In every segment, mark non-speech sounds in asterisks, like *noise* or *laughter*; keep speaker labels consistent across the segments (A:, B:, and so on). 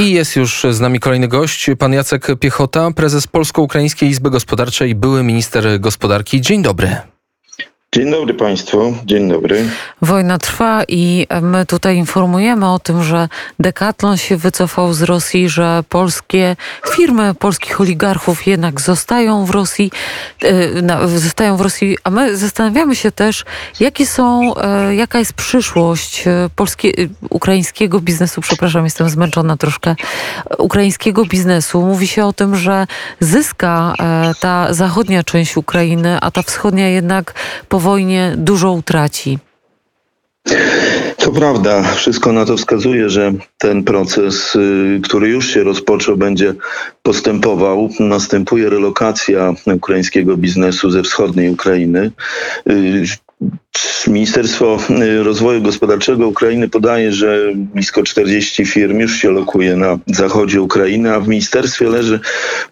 A: I jest już z nami kolejny gość, pan Jacek Piechota, prezes Polsko-Ukraińskiej Izby Gospodarczej, były minister gospodarki. Dzień dobry.
B: Dzień dobry Państwu, dzień dobry.
C: Wojna trwa i my tutaj informujemy o tym, że Decathlon się wycofał z Rosji, że polskie firmy, polskich oligarchów jednak zostają w Rosji, e, zostają w Rosji, a my zastanawiamy się też, jakie są, e, jaka jest przyszłość e, polskiego, ukraińskiego biznesu, przepraszam, jestem zmęczona troszkę, ukraińskiego biznesu. Mówi się o tym, że zyska ta zachodnia część Ukrainy, a ta wschodnia jednak po wojnie dużo utraci.
B: To prawda, wszystko na to wskazuje, że ten proces, y, który już się rozpoczął, będzie postępował. Następuje relokacja ukraińskiego biznesu ze wschodniej Ukrainy. Y, Ministerstwo y, Rozwoju Gospodarczego Ukrainy podaje, że blisko 40 firm już się lokuje na zachodzie Ukrainy, a w ministerstwie leży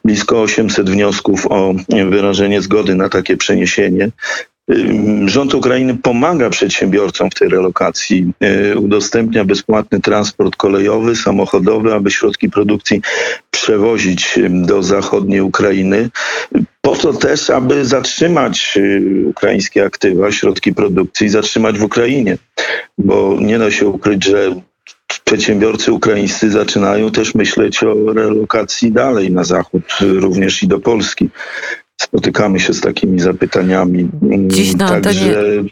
B: blisko 800 wniosków o wyrażenie zgody na takie przeniesienie. Rząd Ukrainy pomaga przedsiębiorcom w tej relokacji, y, udostępnia bezpłatny transport kolejowy, samochodowy, aby środki produkcji przewozić do zachodniej Ukrainy. Po to też, aby zatrzymać y, ukraińskie aktywa, środki produkcji, zatrzymać w Ukrainie, bo nie da się ukryć, że przedsiębiorcy ukraińscy zaczynają też myśleć o relokacji dalej na zachód, również i do Polski spotykamy się z takimi zapytaniami.
C: Dziś na Także... antenie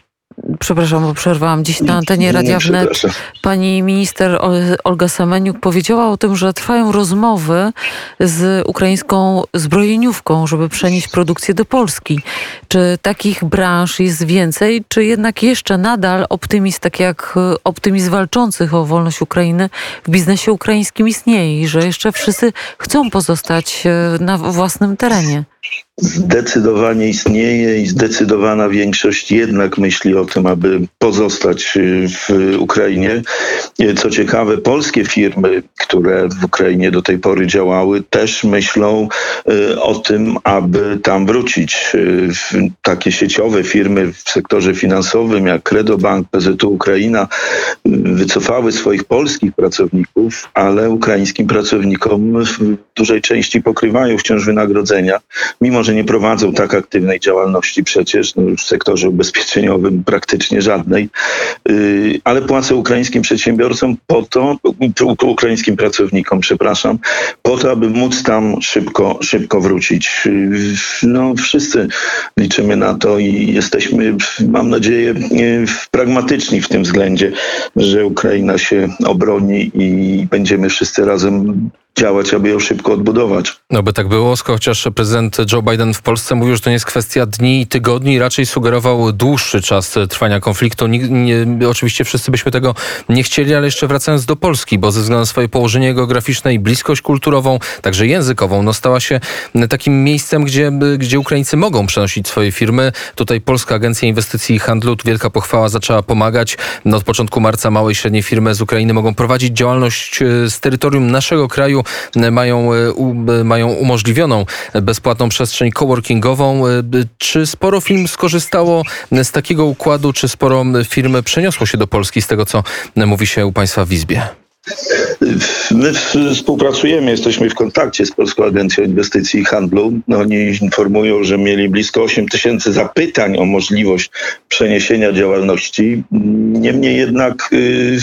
C: Przepraszam, bo przerwałam. Dziś na antenie Radia Wnet pani minister Olga Semeniuk powiedziała o tym, że trwają rozmowy z ukraińską zbrojeniówką, żeby przenieść produkcję do Polski. Czy takich branż jest więcej, czy jednak jeszcze nadal optymizm, tak jak optymizm walczących o wolność Ukrainy w biznesie ukraińskim istnieje i że jeszcze wszyscy chcą pozostać e, na własnym terenie?
B: Zdecydowanie istnieje i zdecydowana większość jednak myśli o tym, aby pozostać y, w Ukrainie. Co ciekawe, polskie firmy, które w Ukrainie do tej pory działały, też myślą y, o tym, aby tam wrócić. Y, takie sieciowe firmy w sektorze finansowym, jak Credobank, PZU Ukraina, wycofały swoich polskich pracowników, ale ukraińskim pracownikom w dużej części pokrywają wciąż wynagrodzenia, mimo że nie prowadzą tak aktywnej działalności przecież, no już w sektorze ubezpieczeniowym praktycznie żadnej, yy, ale płacę ukraińskim przedsiębiorcom po to, ukraińskim pracownikom, przepraszam, po to, aby móc tam szybko, szybko wrócić. Yy, no wszyscy liczymy na to i jesteśmy, mam nadzieję, yy, pragmatyczni w tym względzie, że Ukraina się obroni i będziemy wszyscy razem działać, aby ją szybko odbudować.
A: No by tak było, chociaż prezydent Joe Biden w Polsce mówił, że to nie jest kwestia dni i tygodni, raczej sugerował dłuższy czas trwania konfliktu. Nie, nie, oczywiście wszyscy byśmy tego nie chcieli, ale jeszcze wracając do Polski, bo ze względu na swoje położenie geograficzne i bliskość kulturową, także językową, no stała się takim miejscem, gdzie, gdzie Ukraińcy mogą przenosić swoje firmy. Tutaj Polska Agencja Inwestycji i Handlu, wielka pochwała, zaczęła pomagać. No od początku marca małe i średnie firmy z Ukrainy mogą prowadzić działalność e, z terytorium naszego kraju mają, mają umożliwioną bezpłatną przestrzeń coworkingową. Czy sporo firm skorzystało z takiego układu, czy sporo firm przeniosło się do Polski z tego, co mówi się u Państwa w Izbie?
B: My współpracujemy, jesteśmy w kontakcie z Polską Agencją Inwestycji i Handlu. No, oni informują, że mieli blisko 8 tysięcy zapytań o możliwość przeniesienia działalności. Niemniej jednak y,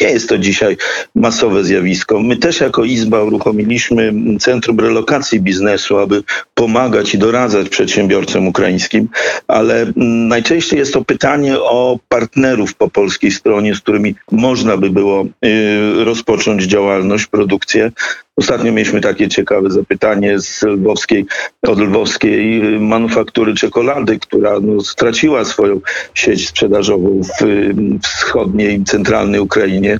B: nie jest to dzisiaj masowe zjawisko. My też jako Izba uruchomiliśmy Centrum Relokacji Biznesu, aby pomagać i doradzać przedsiębiorcom ukraińskim, ale najczęściej jest to pytanie o partnerów po polskiej stronie, z którymi można by było y, rozpocząć działalność, produkcję. Ostatnio mieliśmy takie ciekawe zapytanie z lwowskiej, od lwowskiej manufaktury czekolady, która no, straciła swoją sieć sprzedażową w wschodniej i centralnej Ukrainie.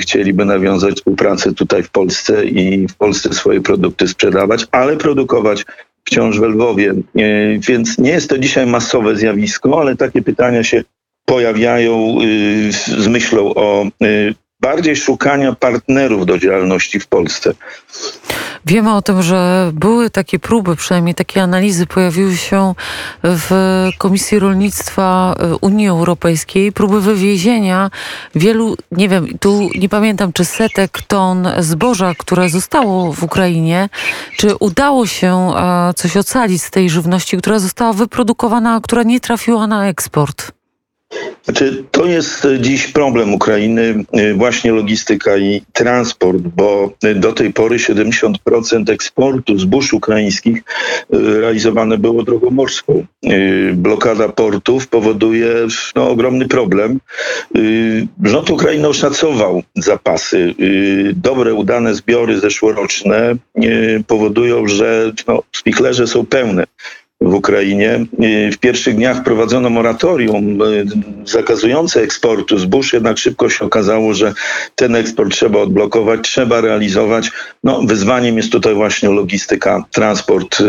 B: Chcieliby nawiązać współpracę tutaj w Polsce i w Polsce swoje produkty sprzedawać, ale produkować wciąż w Lwowie. Więc nie jest to dzisiaj masowe zjawisko, ale takie pytania się pojawiają y, z myślą o y, bardziej szukania partnerów do działalności w Polsce.
C: Wiemy o tym, że były takie próby, przynajmniej takie analizy pojawiły się w Komisji Rolnictwa e, Unii Europejskiej, próby wywiezienia wielu, nie wiem, tu nie pamiętam, czy setek ton zboża, które zostało w Ukrainie, czy udało się e, coś ocalić z tej żywności, która została wyprodukowana, a która nie trafiła na eksport?
B: Znaczy, to jest dziś problem Ukrainy, y, właśnie logistyka i transport, bo do tej pory 70% eksportu zbóż ukraińskich realizowane było drogą morską. Blokada portów powoduje no, ogromny problem. Rząd Ukrainy oszacował zapasy. Dobre, udane zbiory zeszłoroczne powodują, że no, spichlerze są pełne w Ukrainie. W pierwszych dniach wprowadzono moratorium e, zakazujące eksportu zbóż, jednak szybko się okazało, że ten eksport trzeba odblokować, trzeba realizować. No, wyzwaniem jest tutaj właśnie logistyka, transport e,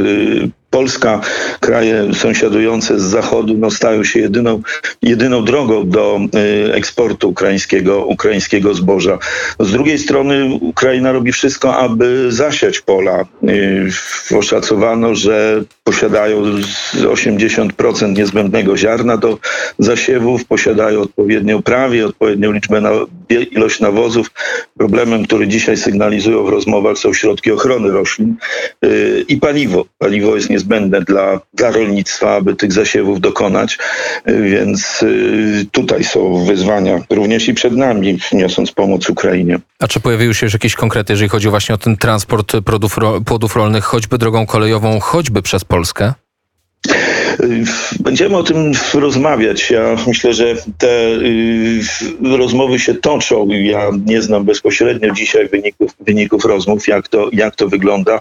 B: Polska, kraje sąsiadujące z zachodu no, stają się jedyną, jedyną drogą do y, eksportu ukraińskiego, ukraińskiego zboża. Z drugiej strony Ukraina robi wszystko, aby zasiać pola. Y, oszacowano, że posiadają 80% niezbędnego ziarna do zasiewów, posiadają odpowiednią prawie, odpowiednią liczbę na, ilość nawozów. Problemem, który dzisiaj sygnalizują w rozmowach są środki ochrony roślin y, i paliwo. Paliwo jest niezbędne dla, dla rolnictwa, aby tych zasiewów dokonać, więc y, tutaj są wyzwania również i przed nami, niosąc pomoc Ukrainie.
A: A czy pojawiły się już jakieś konkrety, jeżeli chodzi właśnie o ten transport płodów rolnych, choćby drogą kolejową, choćby przez Polskę?
B: Będziemy o tym rozmawiać. Ja myślę, że te y, rozmowy się toczą. Ja nie znam bezpośrednio dzisiaj wyników, wyników rozmów, jak to, jak to wygląda.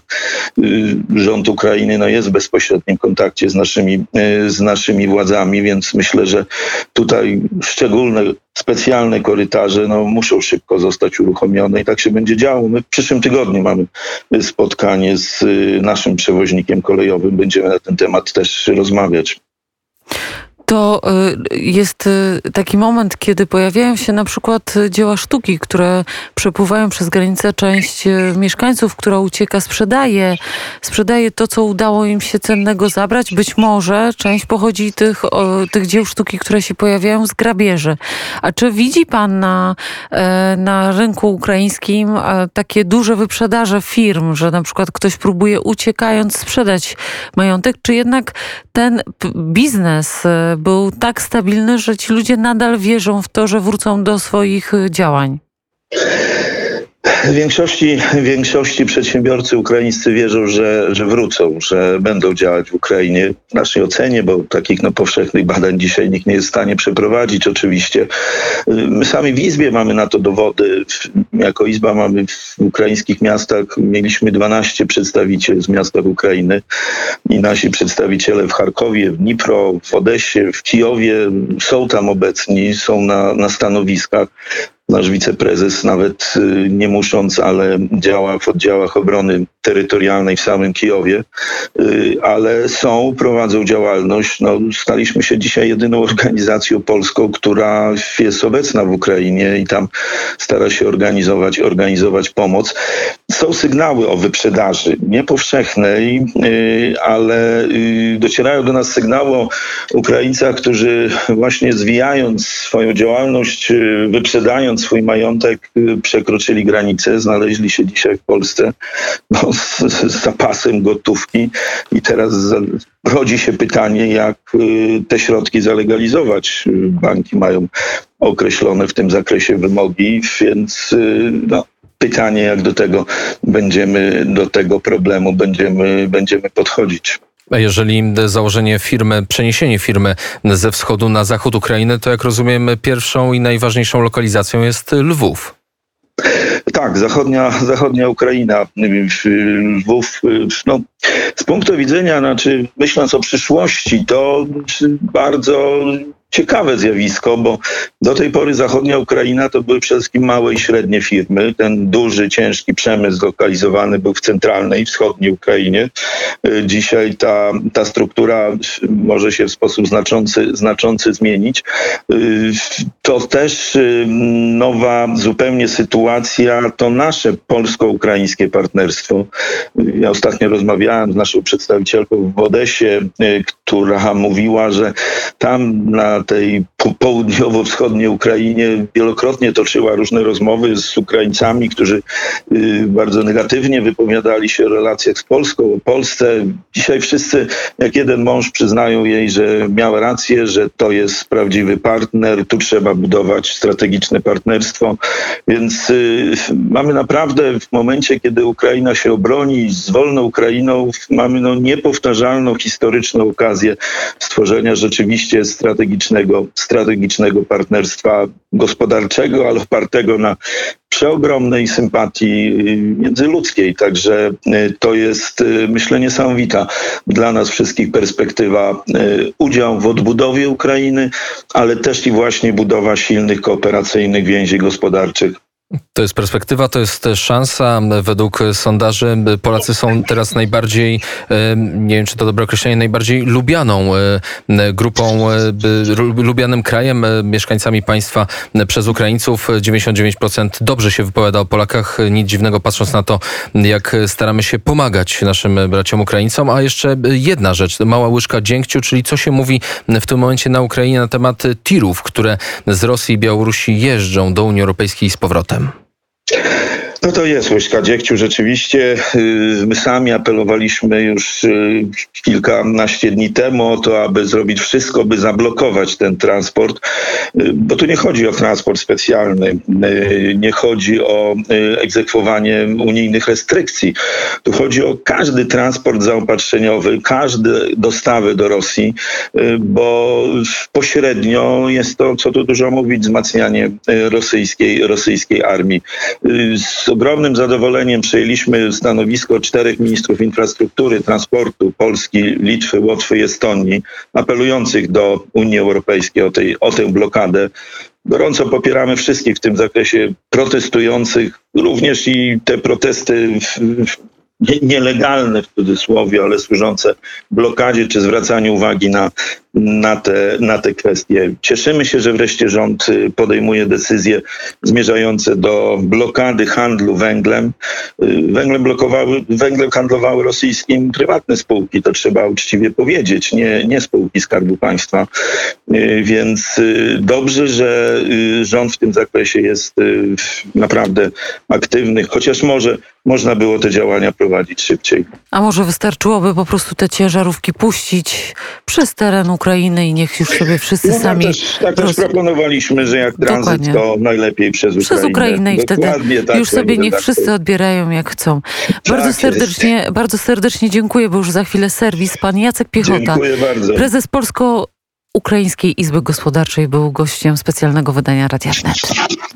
B: Y, rząd Ukrainy no, jest w bezpośrednim kontakcie z naszymi, y, z naszymi władzami, więc myślę, że tutaj szczególne specjalne korytarze no, muszą szybko zostać uruchomione i tak się będzie działo. My w przyszłym tygodniu mamy spotkanie z naszym przewoźnikiem kolejowym. Będziemy na ten temat też rozmawiać
C: to y, jest y, taki moment, kiedy pojawiają się na przykład dzieła sztuki, które przepływają przez granicę. Część y, mieszkańców, która ucieka, sprzedaje, sprzedaje to, co udało im się cennego zabrać. Być może część pochodzi tych, tych dzieł sztuki, które się pojawiają z grabieży. A czy widzi pan na, e, na rynku ukraińskim e, takie duże wyprzedaże firm, że na przykład ktoś próbuje uciekając sprzedać majątek, czy jednak ten biznes e, był tak stabilny, że ci ludzie nadal wierzą w to, że wrócą do swoich działań?
B: Większości, większości przedsiębiorcy ukraińscy wierzą, że, że wrócą, że będą działać w Ukrainie. W naszej ocenie, bo takich no, powszechnych badań dzisiaj nikt nie jest w stanie przeprowadzić oczywiście. My sami w Izbie mamy na to dowody. Jako Izba mamy w ukraińskich miastach, mieliśmy 12 przedstawicieli z miastach Ukrainy i nasi przedstawiciele w Charkowie, w Dnipro, w Odesie, w Kijowie są tam obecni, są na, na stanowiskach. Nasz wiceprezes nawet y, nie musząc, ale działa w oddziałach obrony terytorialnej w samym Kijowie, y, ale są, prowadzą działalność. No, staliśmy się dzisiaj jedyną organizacją polską, która jest obecna w Ukrainie i tam stara się organizować, organizować pomoc. Są sygnały o wyprzedaży, niepowszechnej, y, ale docierają do nas sygnały o Ukraińcach, którzy właśnie zwijając swoją działalność, wyprzedając swój majątek, y, przekroczyli granicę, znaleźli się dzisiaj w Polsce no, z, z zapasem gotówki i teraz rodzi się pytanie, jak y, te środki zalegalizować. Banki mają określone w tym zakresie wymogi, więc y, no, pytanie, jak do tego będziemy, do tego problemu będziemy, będziemy podchodzić.
A: A jeżeli założenie firmy, przeniesienie firmy ze wschodu na zachód Ukrainy, to jak rozumiem, pierwszą i najważniejszą lokalizacją jest Lwów.
B: Tak, zachodnia, zachodnia Ukraina, Lwów. No, z punktu widzenia, znaczy myśląc o przyszłości, to bardzo ciekawe zjawisko, bo do tej pory zachodnia Ukraina to były przede wszystkim małe i średnie firmy. Ten duży, ciężki przemysł zlokalizowany był w centralnej, wschodniej Ukrainie. Y, dzisiaj ta, ta struktura może się w sposób znaczący, znaczący zmienić. Y, to też y, nowa zupełnie sytuacja, to nasze polsko-ukraińskie partnerstwo. Ja ostatnio rozmawiałem z naszą przedstawicielką w Odesie, która mówiła, że tam na tej południowo-wschodniej Ukrainie wielokrotnie toczyła różne rozmowy z Ukraińcami, którzy y, bardzo negatywnie wypowiadali się o relacjach z Polską, o Polsce. Dzisiaj wszyscy jak jeden mąż przyznają jej, że miała rację, że to jest prawdziwy partner, tu trzeba budować strategiczne partnerstwo. Więc y, mamy naprawdę w momencie, kiedy Ukraina się obroni z wolną Ukrainą, mamy no niepowtarzalną historyczną okazję stworzenia rzeczywiście strategicznego strategicznego partnerstwa gospodarczego, ale opartego na przeogromnej sympatii y, międzyludzkiej. Także y, to jest, y, myślę, niesamowita dla nas wszystkich perspektywa udział w odbudowie Ukrainy, ale też i właśnie budowa silnych kooperacyjnych więzi gospodarczych
A: to jest perspektywa, to jest szansa. Według sondaży Polacy są teraz najbardziej, nie wiem czy to dobre określenie, najbardziej lubianą grupą, lubianym krajem, mieszkańcami państwa przez Ukraińców. 99% dobrze się wypowiada o Polakach. Nic dziwnego patrząc na to, jak staramy się pomagać naszym braciom Ukraińcom. A jeszcze jedna rzecz, mała łyżka dziękciu, czyli co się mówi w tym momencie na Ukrainie na temat tirów, które z Rosji i Białorusi jeżdżą do Unii Europejskiej z powrotem. Yeah. *laughs*
B: No to jest łyżka dziegciu. Rzeczywiście y, my sami apelowaliśmy już y, kilkanaście dni temu o to, aby zrobić wszystko, by zablokować ten transport, y, bo tu nie chodzi o transport specjalny, nie chodzi o egzekwowanie unijnych restrykcji. Tu chodzi o każdy transport zaopatrzeniowy, każde dostawy do Rosji, bo pośrednio jest to, co tu dużo mówić, wzmacnianie rosyjskiej, rosyjskiej armii. Z ogromnym zadowoleniem przejęliśmy stanowisko czterech ministrów infrastruktury, transportu Polski, Litwy, Łotwy i Estonii, apelujących do Unii Europejskiej o, tej, o tę blokadę. Gorąco popieramy wszystkich w tym zakresie protestujących, również i te protesty w, nielegalne w cudzysłowie, ale służące blokadzie czy zwracaniu uwagi na na te, na te kwestie. Cieszymy się, że wreszcie rząd y, podejmuje decyzje zmierzające do blokady handlu węglem. Y, węglem blokowały, węglem handlowały rosyjskim prywatne spółki, to trzeba uczciwie powiedzieć, nie, nie spółki Skarbu Państwa. Y, więc dobrze, że rząd w tym zakresie jest naprawdę aktywny, chociaż może można było te działania prowadzić szybciej.
C: A może wystarczyłoby po prostu te ciężarówki puścić przez teren Ukrainy i niech już sobie wszyscy no, sami...
B: Tak też, tak też proponowaliśmy, że jak tranzyt Dokładnie. to najlepiej przez Ukrainę.
C: Przez Ukrainę i wtedy tak już sobie niech wszyscy odbierają jak chcą. Bardzo tak serdecznie, bardzo serdecznie dziękuję, bo już za chwilę serwis. Pan Jacek Piechota,
B: dziękuję bardzo.
C: prezes Polsko Ukraińskiej Izby Gospodarczej był gościem specjalnego wydania Radia Wnet.